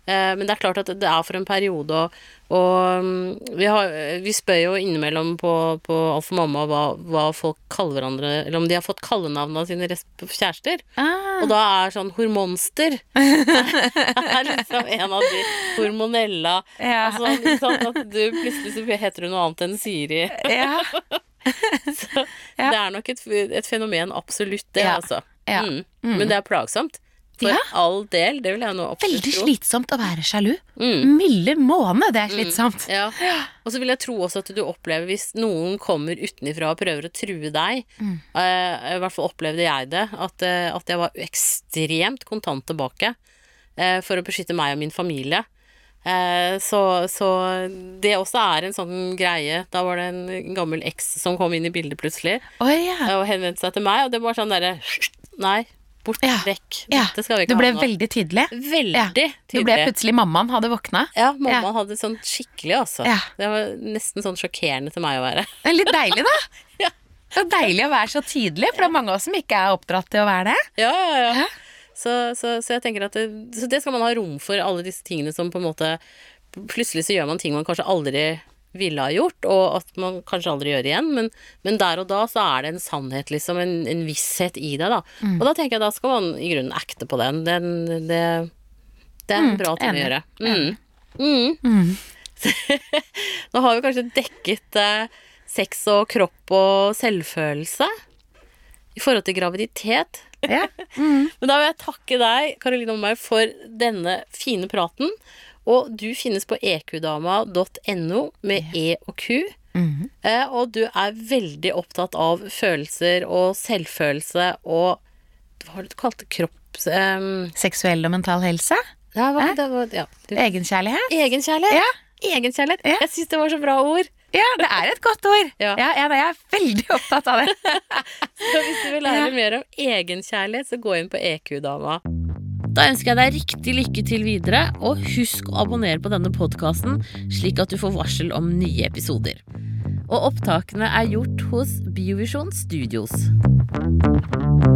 Eh, men det er klart at det er for en periode, og, og mm, vi, har, vi spør jo innimellom på, på Alf og mamma hva, hva folk kaller hverandre Eller om de har fått kallenavn av sine kjærester. Ah. Og da er sånn hormonster (laughs) er liksom en av de hormonella Ja. Altså ikke at du plutselig heter du noe annet enn Siri. ja. (laughs) Så Ja. det er nok et, et fenomen, absolutt det, altså. Ja. Mm. Men det er plagsomt. For Ja. all del, det vil jeg nå absolutt Veldig slitsomt å være sjalu. Mm. Milde måne, det er slitsomt. Ja. Og så vil jeg tro også at du opplever hvis noen kommer utenifra og prøver å true deg, Mm. uh, i hvert fall opplevde jeg det, at, uh, at jeg var ekstremt kontant tilbake uh, for å beskytte meg og min familie. Så, så det også er en sånn greie. Da var det en gammel eks som kom inn i bildet plutselig oh, ja. og henvendte seg til meg, og det var sånn derre Nei, bort Ja. vekk. Dette skal vi Du ikke ble ha nå. veldig tydelig. Veldig Ja. tydelig. Du ble plutselig mammaen hadde våkna. Ja, mamma hadde sånn skikkelig, altså. Ja. Det var nesten sånn sjokkerende til meg å være. Det er litt deilig, da. (laughs) Ja. Det er deilig å være så tydelig, for det er mange av oss som ikke er oppdratt til å være det. Ja, ja, ja. Så, så, så jeg tenker at det, så det skal man ha rom for, alle disse tingene som på en måte Plutselig så gjør man ting man kanskje aldri ville ha gjort, og at man kanskje aldri gjør igjen, men, men der og da så er det en sannhet, liksom, en, en visshet i det, da. Mm. Og da tenker jeg da skal man i grunnen acte på den. den det, det er en Mm, bra ting å gjøre. Mm. Mm. (laughs) Nå har vi kanskje dekket eh, sex og kropp og selvfølelse i forhold til graviditet. Ja. (laughs) Men da vil jeg takke deg, Karoline Omberg, for denne fine praten. Og du finnes på eqdama.no med E og Q. Mm -hmm. og du er veldig opptatt av følelser og selvfølelse og Hva var det du kalte kropps... Um, Seksuell og mental helse. ja, hva, det var, ja. du- Egenkjærlighet. Egenkjærlighet. Ja. Egenkjærlighet. Ja. Jeg syns det var så bra ord. Ja, det er et godt ord. Ja. Ja, ja, jeg er veldig opptatt av det. (laughs) Så hvis du vil lære mer om egenkjærlighet, så gå inn på EQ-dama. Da ønsker jeg deg riktig lykke til videre, og husk å abonnere på denne podkasten, slik at du får varsel om nye episoder. Og opptakene er gjort hos Biovisjon Studios.